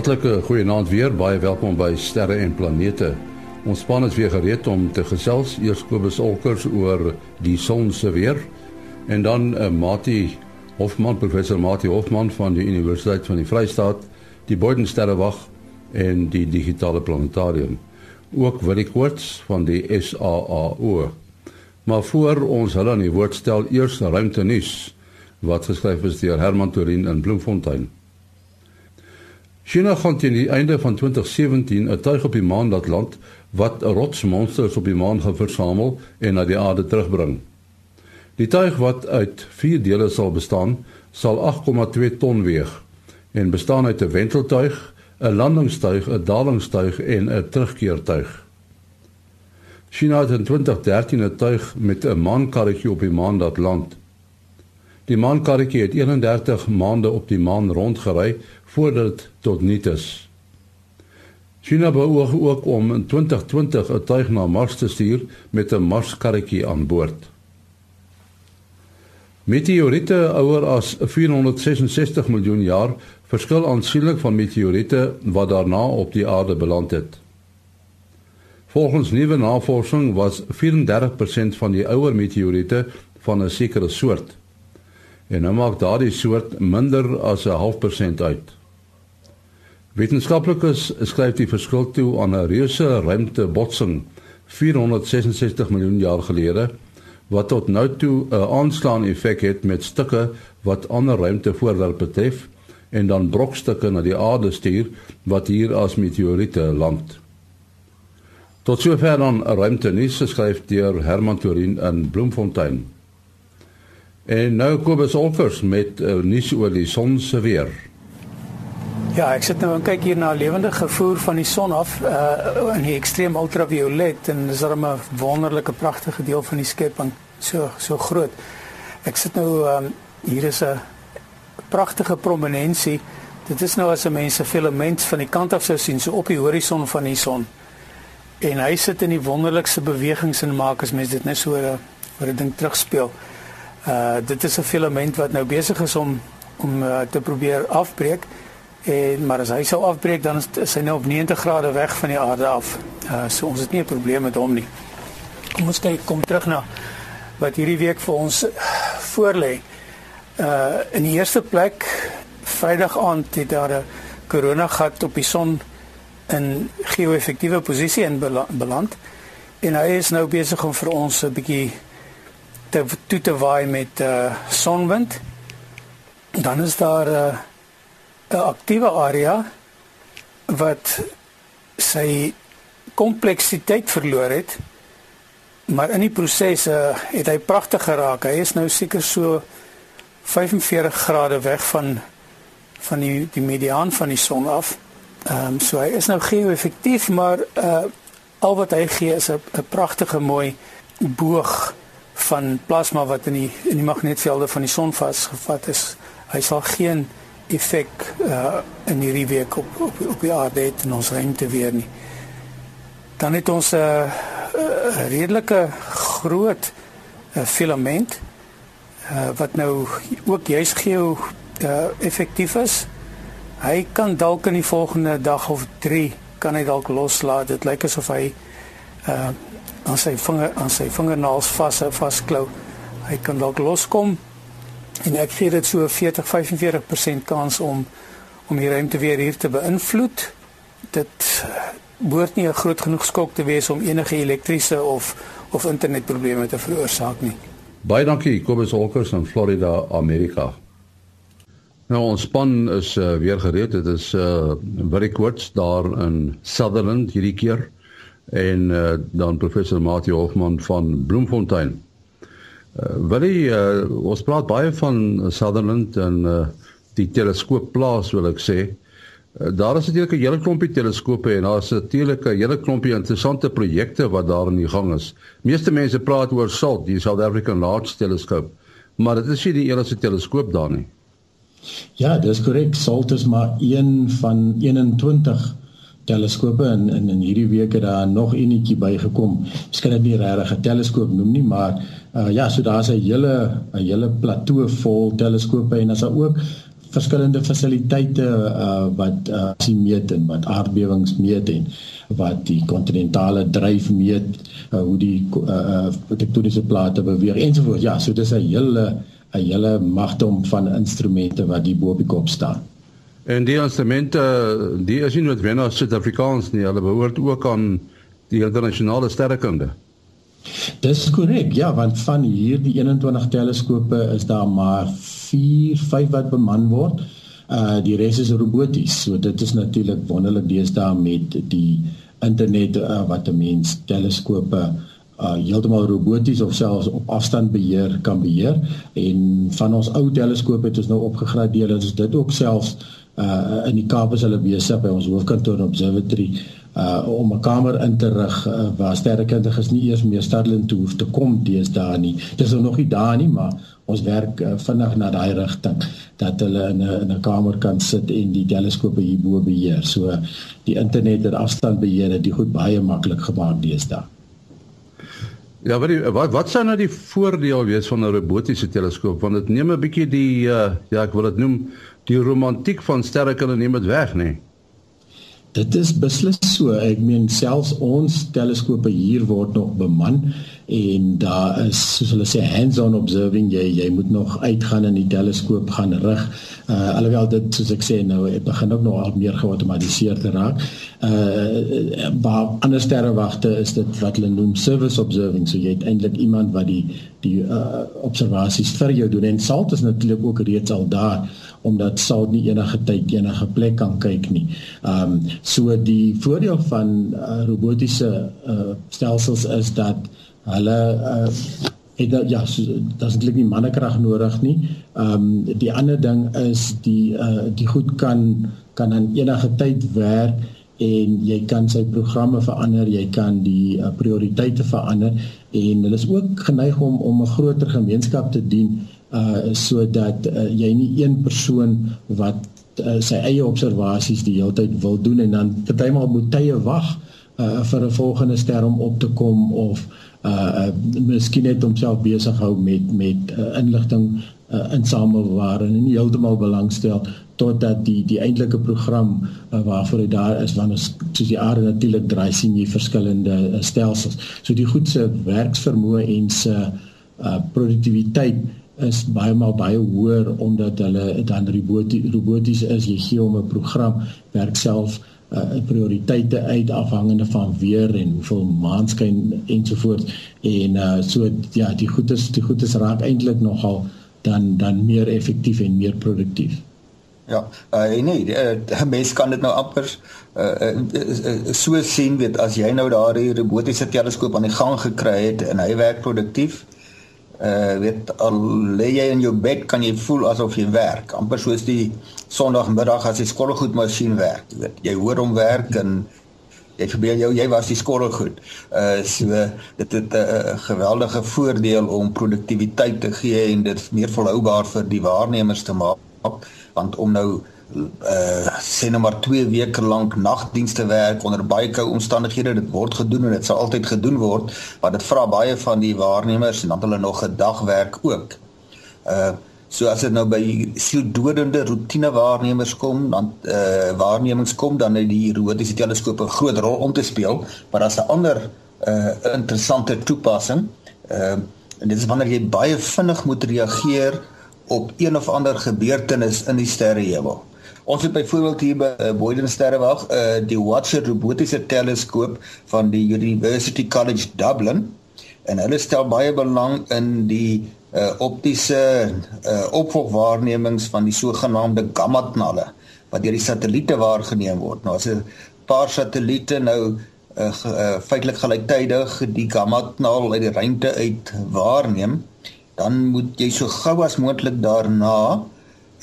Hartlike goeienaand weer. Baie welkom by Sterre en Planete. Ons span is weer gereed om te gesels eers Kobus Olkers oor die son se weer en dan uh, eh, Mati Hofman, professor Mati Hofman van die Universiteit van die Vrystaat, die Bodensterrewag en die digitale planetarium. Ook Willie Koorts van die SAAO. Maar voor ons hulle aan die woord stel, eers ruimte nuus wat geskryf is deur Herman Torin in Bloemfontein. China gaan teen die einde van 2017 'n tuig op die maan laat land wat rotsmonsters op die maan gaan versamel en na die aarde terugbring. Die tuig wat uit 4 dele sal bestaan, sal 8,2 ton weeg en bestaan uit 'n wenteltuig, 'n landingstuig, 'n dalingstuig en 'n terugkeertuig. China het in 2013 'n tuig met 'n maankarretjie op die maan laat land. Die maankarretjie het 31 maande op die maan rondgery voordat dit tot nul is. China beoog ook om in 2020 'n tuig na Mars te stuur met 'n Marskarretjie aan boord. Meteoriete ouer as 466 miljoen jaar verskil aansienlik van meteoriete wat daarna op die aarde beland het. Volgens nuwe navorsing was 34% van die ouer meteoriete van 'n sekere soort. En nou maak daardie soort minder as 'n half persent uit. Wetenskaplikes skryf die verskil toe aan 'n reuse ruimtebotsing 466 miljoen jaar gelede wat tot nou toe 'n aanslaan effek het met stukke wat ander ruimtevoorwerpe betref en dan brokstukke na die aarde stuur wat hier as meteoriete land. Tot sover dan 'n ruimtenuus geskryf deur Herman Torin in Bloemfontein. En nou Kobus Olkers met uh, nuus oor die son se weer. Ja, ek sit nou en kyk hier na lewende gevoer van die son af uh in die ekstreem ultraviolet en dis 'n wonderlike pragtige deel van die skepping, so so groot. Ek sit nou um hier is 'n pragtige prominensie. Dit is nou as 'n mens 'n filament van die kant af sou sien, so op die horison van die son. En hy sit in die wonderlikste bewegings en maak as mens dit net so uh, oor 'n ding terugspeel. Uh dit is 'n filament wat nou besig is om om uh, te probeer afbreek. En maar as hy sou afbreek dan is hy nou op 90 grade weg van die aarde af. Uh so ons het nie 'n probleem met hom nie. Kom ons kyk kom terug na wat hierdie week vir ons voorlê. Uh in die eerste plek Vrydag aand het daar 'n korona gat op die son in geo-effektiewe posisie in beland en hy is nou besig om vir ons 'n bietjie te toe te waai met uh sonwind. Dan is daar 'n uh, aktiewe area wat sy kompleksiteit verloor het. Maar in die proses uh, het hy pragtig geraak. Hy is nou seker so 45 grade weg van van die die mediaan van die son af. Ehm um, so hy is nou geo-effektief, maar uh al wat hy gee is 'n pragtige mooi boog van plasma wat in die in die magnetvelde van die son vasgevat is. Hy sal geen effek uh, in hierdie week op op op die aarde het in ons ruimte weer nie. Dan het ons 'n uh, uh, redelike groot uh, filament uh, wat nou ook juis geo uh, effektief is. Hy kan dalk in die volgende dag of 3 kan hy dalk loslaat. Dit lyk asof hy uh aan sy vinger aan sy vingernaels vas vasklou. Hy kan dalk loskom en ek gee dit so 40 45% kans om om die ruimte weer hier te beïnvloed. Dit behoort nie 'n groot genoeg skok te wees om enige elektriese of of internetprobleme te veroorsaak nie. Baie dankie Kobus Holkers in Florida, Amerika. Nou ons span is uh, weer gereed. Dit is uh very quotes daar in Sutherland hierdie keer en uh, dan professor Mati Hofman van Bloemfontein. Uh, Willie, uh, ons praat baie van Sutherland en uh, die teleskoopplaas wil ek sê. Uh, daar is natuurlik 'n hele klompie teleskope en daar's natuurlik 'n hele klompie interessante projekte wat daar in die gang is. Meeste mense praat oor SALT, die South African Large Telescope, maar dit is nie die enigste teleskoop daar nie. Ja, dis korrek. SALT is maar een van 21 teleskope en in in hierdie week het daar nog enetjie bygekom. Miskien dit nie regtig 'n teleskoop noem nie, maar uh, ja, so daar's 'n hele 'n hele plateau vol teleskope en as daar ook verskillende fasiliteite uh, wat uh, sien meet en wat aardbewings meet en wat die kontinentale dryf meet uh, hoe die uh, tektoniese plate beweeg ensovoorts ja so dis 'n hele 'n hele magdom van instrumente wat die bo op die kop staan en die instrumente die is nie noodwendig Suid-Afrikaans nie hulle behoort ook aan die internasionale sterrekunde Dis korrek. Ja, want van hierdie 21 teleskope is daar maar 4, 5 wat beman word. Uh die res is roboties. So dit is natuurlik wonderlik deesdae met die internet uh, wat 'n mens teleskope uh heeltemal roboties of selfs op afstand beheer kan beheer en van ons ou teleskope het ons nou opgegradeer en ons dit ook selfs uh in die Kaap is hulle besig by ons hoofkantoor observatory uh om 'n kamer in te rig uh, waar sterrekundiges nie eers meer Starlink toe hoef te kom deesdae nie. Dis nog nie daar nie, maar ons werk uh, vinnig na daai rigting dat hulle in 'n in 'n kamer kan sit en die teleskope hierbo beheer. So die internet en afstand beheer het dit goed baie maklik gemaak deesdae. Ja, wat die, wat wat sou nou die voordeel wees van 'n robotiese teleskoop want dit neem 'n bietjie die uh, ja, ek wil dit noem die romantiek van sterrekunde neem dit weg, nê? Nee? Dit is beslis so. Ek meen selfs ons teleskope hier word nog beman en daar is soos hulle sê hands-on observing jy jy moet nog uitgaan in die teleskoop gaan rig. Uh alhoewel dit soos ek sê nou dit begin ook nog al meer geautomatiseer te raak. Uh maar ander sterrewagte is dit wat hulle noem service observing. So jy het eintlik iemand wat die die uh observasies vir jou doen en salt is natuurlik ook reeds al daar omdat sal nie enige tyd enige plek kan kyk nie. Ehm um, so die voordeel van uh, robotiese uh, stelsels is dat hulle uh, het ja, so, daar's eintlik nie mannekrag nodig nie. Ehm um, die ander ding is die uh, die goed kan kan aan enige tyd werk en jy kan sy programme verander, jy kan die uh, prioriteite verander en hulle is ook geneig om om 'n groter gemeenskap te dien uh sodat uh, jy nie een persoon wat uh, sy eie observasies die hele tyd wil doen en dan partymal moet tye wag uh vir 'n volgende ster om op te kom of uh, uh miskien net homself besig hou met met uh, inligting uh, insamel waar en nie heeltemal belangstel totdat die die eintlike program uh, waarvoor hy daar is wanneer soos die aarde natuurlik draai sien jy verskillende uh, stelsels. So die goed se werksvermoë en se uh, produktiwiteit is baie maal baie hoër omdat hulle dan roboties is jy gee hom 'n program werk self uh, prioriteite uit afhangende van weer en hoeveel maanskyn ensovoorts en uh, so ja die goedes die goedes raak eintlik nogal dan dan meer effektief en meer produktief Ja, uh, nee, uh, mens kan dit nou amper uh, uh, so sien weet as jy nou daardie robotiese teleskoop aan die gang gekry het en hy werk produktief, uh weet al lê jy in jou bed kan jy voel asof jy werk. Amper soos die sonoggmiddag as die skorrelgoed masjien werk jy weet. Jy hoor hom werk en jy verbeel jou jy was die skorrelgoed. Uh so dit het 'n uh, geweldige voordeel om produktiwiteit te gee en dit meer volhoubaar vir die waarnemers te maak. Want om nou uh sê nou maar 2 weke lank nagdienste werk onder baie koue omstandighede dit word gedoen en dit sal altyd gedoen word want dit vra baie van die waarnemers en dan hulle nog 'n dag werk ook. Uh so as dit nou by sieldodende rotine waarnemers kom dan uh waarnemings kom dan het die robotiese teleskoop 'n groot rol om te speel maar as 'n ander uh interessante toepassing uh en dit is wanneer jy baie vinnig moet reageer op een of ander gebeurtenis in die sterrehemel. Ons het byvoorbeeld hier by uh, Boyden Sterrewag uh, die Watcher robotiese teleskoop van die University College Dublin en hulle stel baie belang in die uh, optiese uh, opvolgwaarnemings van die sogenaamde gamma knalle wat deur die satelliete waargeneem word. Nou as 'n paar satelliete nou uh, uh, feitelik gelyktydig die gamma knal uit die ruimte uit waarneem, dan moet jy so gou as moontlik daarna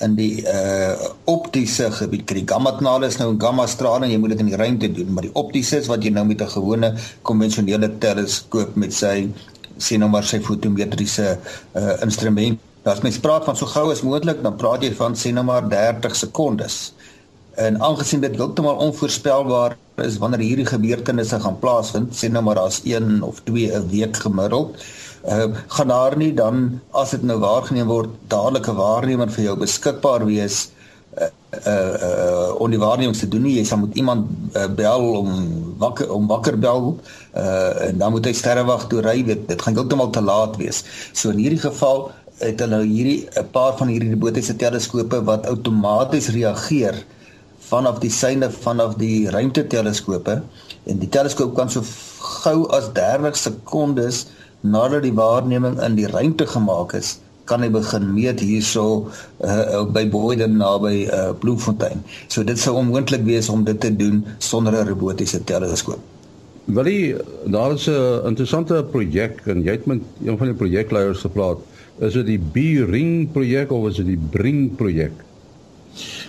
in die uh optiese gebied. Die gamma kanale is nou 'n gamma straling, jy moet dit in die ruimte doen, maar die optiese is wat jy nou met 'n gewone konvensionele teleskoop met sy sien nou maar sy fotometriese uh instrument. As mens praat van so gou as moontlik, dan praat jy van sien nou maar 30 sekondes. En aangesien dit heeltemal onvoorspelbaar is wanneer hierdie gebeurtenisse gaan plaasvind, sien nou maar as 1 of 2 'n week gemiddeld uh, gaan daar nie dan as dit nou waargeneem word dadelik 'n waarnemer vir jou beskikbaar wees uh uh om die waarnemings te doen nie. Jy sal moet iemand uh, bel om wakker om wakker bel uh en dan moet hy sterrewag toe ry dit dit gaan heeltemal te laat wees. So in hierdie geval het hulle hierdie 'n paar van hierdie robotiese teleskope wat outomaties reageer vanaf die syne vanaf die ruimteteleskope en die teleskoop kan so gou as 30 sekondes nadat die waarneming in die ruimte gemaak is kan hy begin meet hierso uh, by Boyden naby uh, Bloemfontein. So dit sou onmoontlik wees om dit te doen sonder 'n robotiese teleskoop. Willie, daar is 'n interessante projek en jy het met een van die projekleiers gepraat. Is dit die B-ring projek of is dit die Bring projek?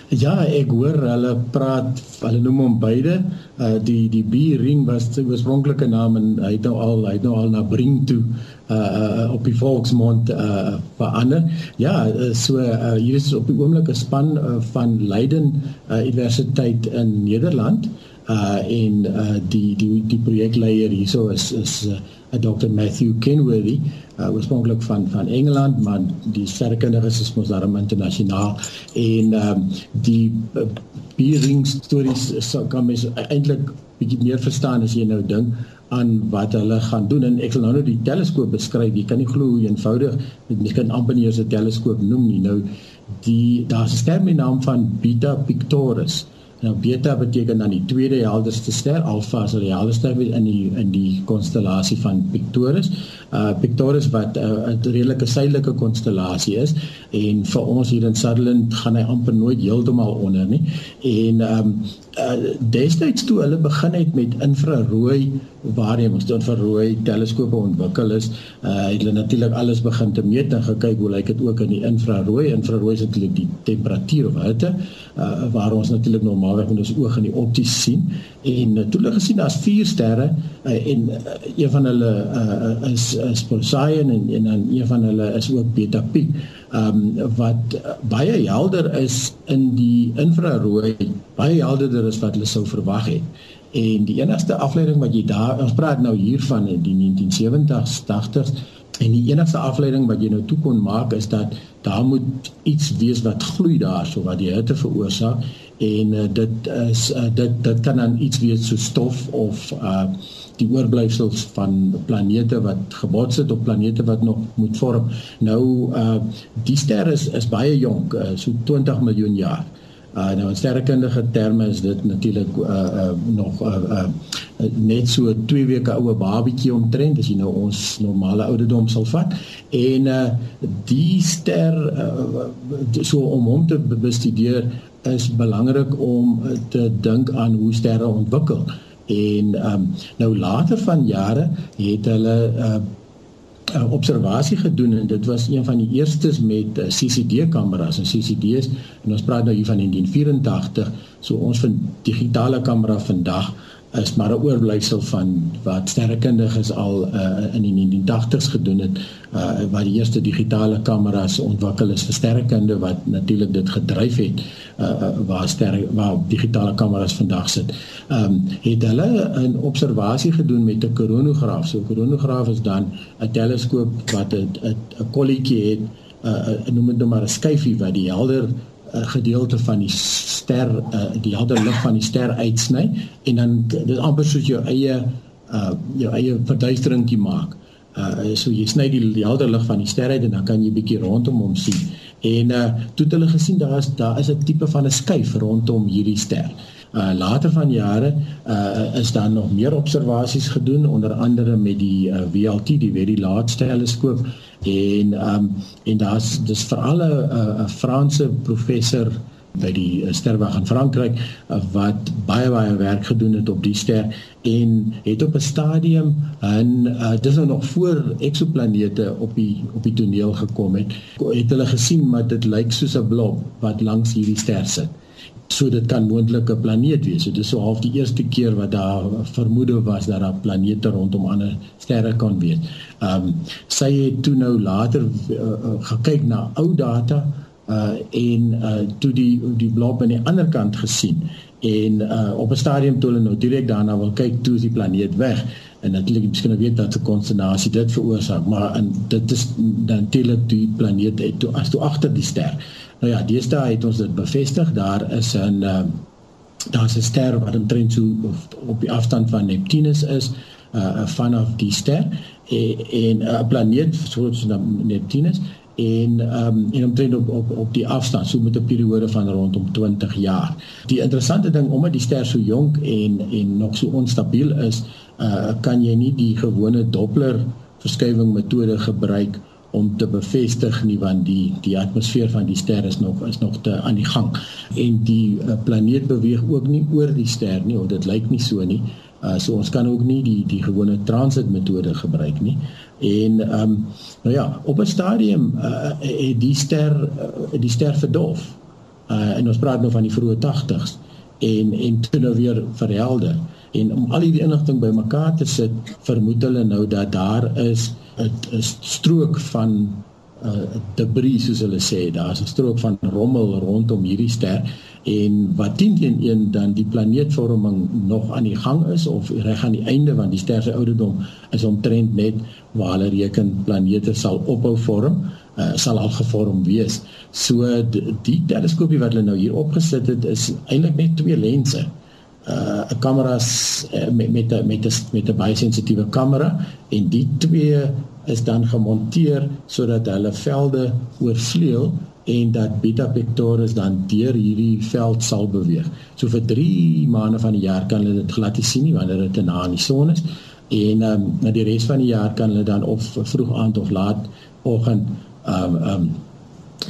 Ja, ek hoor hulle praat, hulle noem hom beide. Uh die die B-ring was sy oorspronklike naam en hy het nou al hy het nou al na Bring toe uh, uh op die volksmond uh verander. Ja, so uh, hier is op die oomblik 'n span uh, van Leiden uh, Universiteit in Nederland uh en uh die die die projekleier hierso is is uh, Dr Matthew Kenworthy uh, oorspronklik van van Engeland maar die sterkundiges is mos daarom internasionaal en um, die uh, beering stories so kan mens eintlik bietjie meer verstaan as jy nou dink aan wat hulle gaan doen. En ek sal nou nou die teleskoop beskryf. Jy kan nie glo hoe eenvoudig jy kan amper nie eens 'n teleskoop noem nie. Nou die daar's 'n ster met naam van Beta Pictoris Nou beta beteken dan die tweede helderste ster, alfa is die helderste in die in die konstellasie van Pictoris. Uh Pictoris wat 'n uh, redelike suidelike konstellasie is en vir ons hier in Sutherland gaan hy amper nooit heeltemal onder nie. En ehm um, uh, destyds toe hulle begin het met infrarooi waarnemings, toe infrarooi teleskope ontwikkel is, uh het hulle natuurlik alles begin te meet en gekyk hoe lyk dit ook in die infrarooi. Infrarooi is natuurlik die temperatuur of hitte uh waar ons natuurlik normaalweg met ons oog in die opties sien en uh, toe hulle gesien daar's vier sterre uh, en uh, een van hulle uh, is is Poseidon en en dan een van hulle is ook Beta Pi. Um, wat baie helder is in die infrarooi, baie helderder as wat hulle sou verwag het. En die enigste afleiding wat jy daar ons praat nou hier van die 1970s, 80s en die enigste afleiding wat jy nou toe kon maak is dat daar moet iets wees wat gloei daarso wat die hitte veroorsaak en uh, dit is uh, dit dit kan dan iets wees so stof of uh die oorblyfsels van planete wat gebots het op planete wat nog moet vorm. Nou uh die ster is is baie jonk, uh, so 20 miljoen jaar. Uh nou in sterrekundige terme is dit natuurlik uh, uh nog uh, uh net so 2 weke oue babietjie omtrent as jy nou ons normale ouderdom sal vat. En uh die ster uh, so om hom te bestudeer is belangrik om te dink aan hoe sterre ontwikkel. En um, nou later van jare het hulle uh, uh, observasie gedoen en dit was een van die eerstes met uh, CCD kameras en CCD's en ons praat nou hier van 1984 so ons van digitale kamera vandag is maar 'n oorblyfsel van wat sterrekundiges al uh, in die 1980s gedoen het uh, wat die eerste digitale kameras ontwikkel is vir sterrekunde wat natuurlik dit gedryf het uh, waar sterre waar digitale kameras vandag sit. Ehm um, het hulle 'n observasie gedoen met 'n koronograaf. So 'n koronograaf is dan 'n teleskoop wat 'n 'n kolletjie het, 'n uh, noem dit nou maar 'n skyfie wat die helder uh, gedeelte van die ster uh, die helder lig van die ster uitsny en dan dit amper soos jou eie uh, jou eie verduisteringkie maak. Uh, so jy sny die, die helder lig van die ster uit en dan kan jy bietjie rondom hom sien. En uh, toe het hulle gesien daar is daar is 'n tipe van 'n skuif rondom hierdie ster. Uh, later van jare uh, is daar nog meer observasies gedoen onder andere met die uh, VLT die Very Large Telescope en um, en daar's dis veral 'n Franse professor by die sterwag in Frankryk wat baie baie werk gedoen het op die ster en het op 'n stadium en uh, dis nou nog voor eksoplanete op die op die toneel gekom het het hulle gesien maar dit lyk soos 'n blob wat langs hierdie ster sit so dit kan moontlik 'n planeet wees. So dis so half die eerste keer wat daar vermoede was dat daar planete rondom ander sterre kan wees. Ehm um, sy het toe nou later uh, gekyk na ou data uh en uh toe die die blob aan die ander kant gesien en uh op 'n stadium toe hulle nou direk daarna wil kyk toe is die planeet weg en natuurlik miskien weet dat 'n konstellasie dit veroorsaak maar en dit is natuurlik die planeet het toe as toe agter die ster Nou ja, deesdae het ons dit bevestig. Daar is 'n uh, daar's 'n ster wat omtrent so op die afstand van Neptunus is, uh vanaf die ster en 'n planeet soos Neptunus en ehm um, en omtrent op op op die afstand so met 'n periode van rondom 20 jaar. Die interessante ding omdat die ster so jonk en en nog so onstabiel is, uh kan jy nie die gewone Doppler verskywing metode gebruik om te bevestig nie want die die atmosfeer van die ster is nog is nog te aan die gang en die uh, planeet beweeg ook nie oor die ster nie of dit lyk nie so nie. Uh so ons kan ook nie die die gewone transit metode gebruik nie. En ehm um, nou ja, op 'n stadium uh het die ster uh, die ster verdoof. Uh en ons praat nou van die vroeë 80s en en toe nou weer verhelder. En om al hierdie inligting bymekaar te sit, vermoed hulle nou dat daar is 'n strook van uh debris soos hulle sê, daar's 'n strook van rommel rondom hierdie ster en wat teen teen een dan die planeetvorming nog aan die gang is of reg aan die einde want die ster se ouderdom is omtrent net waar hulle reken planete sal ophou vorm uh, sal al gevorm wees. So die, die teleskoopie wat hulle nou hier opgesit het is eintlik net twee lense uh 'n kameras uh, met met 'n met 'n met 'n baie sensitiewe kamera en die twee is dan gemonteer sodat hulle velde oorvleuel en dat beta pectoris dan deur hierdie veld sal beweeg. So vir 3 maande van die jaar kan hulle dit glad nie sien nie wanneer dit na aan die son is en ehm um, na die res van die jaar kan hulle dan of vroeg aand of laat oggend ehm um, ehm um,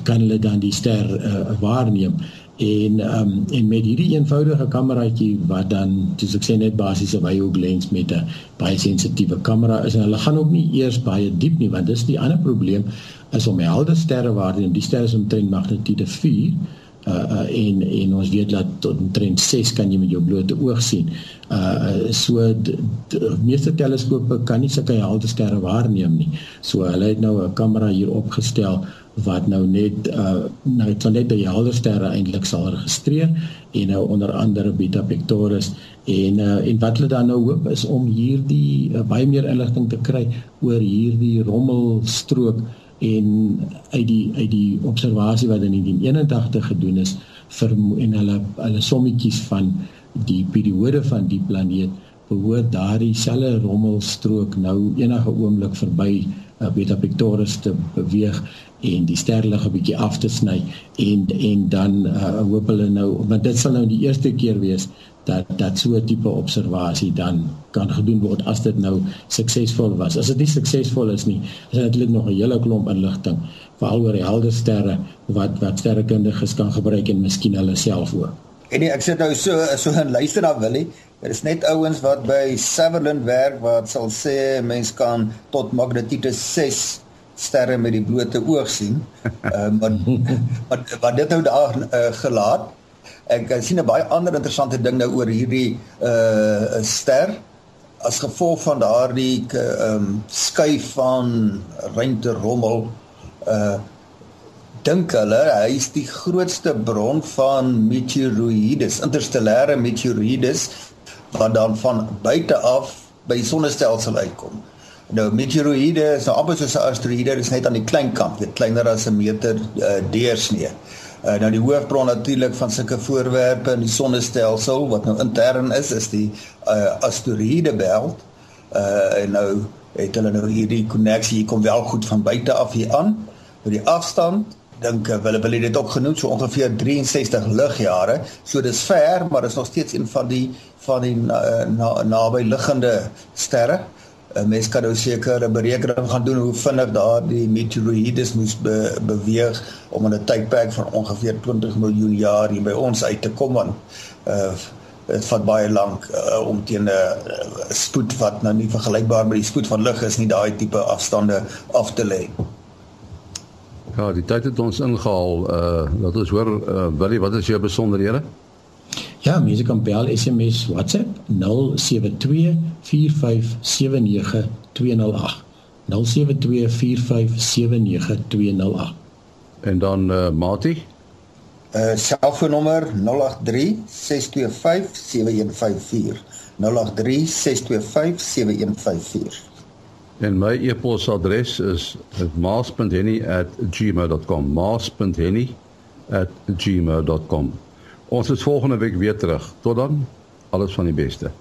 kan hulle dan die ster uh, waarneem en um, en met hierdie eenvoudige kameraatjie wat dan soos ek sê net basies 'n wye lens met 'n baie sensitiewe kamera is en hulle gaan ook nie eers baie diep nie want dis die ander probleem is om helder sterre waarde en die sterre is omtrent magnitude 4 uh, uh en en ons weet dat tot omtrent 6 kan jy met jou blote oog sien. Uh so meeste teleskope kan nie sulke helder sterre waarneem nie. So hulle het nou 'n kamera hier opgestel wat nou net uh nou sal net die helder sterre eintlik sal registreer en nou onder andere Beta Pictoris en uh en wat hulle dan nou hoop is om hierdie uh, baie meer inligting te kry oor hierdie rommelstrook en uit die uit die observasie wat in 1981 gedoen is vir en hulle hulle sommetjies van die periode van die planeet behoort daardie selfe rommelstrook nou enige oomblik verby uh, Beta Pictoris te beweeg en die sterlig 'n bietjie af te sny en en dan uh, hoop hulle nou want dit sal nou die eerste keer wees dat dat so 'n tipe observasie dan kan gedoen word as dit nou suksesvol was. As dit nie suksesvol is nie, is dit eintlik nog 'n hele klomp inligting veral oor die helder sterre wat wat sterrekundiges kan gebruik en miskien hulle self ook. En nee, ek sit nou so so gaan luister na Willie. Daar is net ouens wat by Sutherland werk wat sal sê mens kan tot magnitude 6 sterre met die blote oog sien. Ehm uh, wat wat dit nou daar uh, gelaat. Ek sien 'n baie ander interessante ding nou oor hierdie uh ster as gevolg van daardie ehm um, skuif van ruimte rommel uh dink hulle hy is die grootste bron van meteoroïdes, interstellêre meteoroïdes wat dan van buite af by die sonnestelsel uitkom. Nou meteoroïde is nou amper soos 'n asteroïde, dit is net aan die klein kant, dit kleiner as 'n meter uh, deursnee. Uh, nou die hoofbron natuurlik van sulke voorwerpe in die sonnestelsel wat nou intern is, is die uh, asteroïdebelt. Uh en nou het hulle nou hierdie koneksie hier kom wel goed van buite af hier aan. Met die afstand dink ek hulle wil dit ook genoem so ongeveer 63 ligjare. So dis ver, maar is nog steeds een van die van die uh, na, naby liggende sterre. 'n mens kan nou seker 'n berekening gaan doen hoe vinnig daardie meteoroïdes moes be, beweeg om in 'n tydperk van ongeveer 20 miljoen jaar hier by ons uit te kom want uh dit vat baie lank uh, om teen 'n uh, spoed wat nou nie vergelykbaar met die spoed van lig is nie daai tipe afstande af te lê. Ja, die tyd het ons ingehaal. Uh laat ons hoor uh Willie, wat is jou besonderhede? Ja, mense kan bel SMS WhatsApp 0724579208. 0724579208. En dan uh Mati? Uh selfoonnommer 083625714. 083625714. En my e-posadres is maas.henny@gmail.com. maas.henny@ @gmail.com. Ons is volgende week weer terug. Tot dan. Alles van die beste.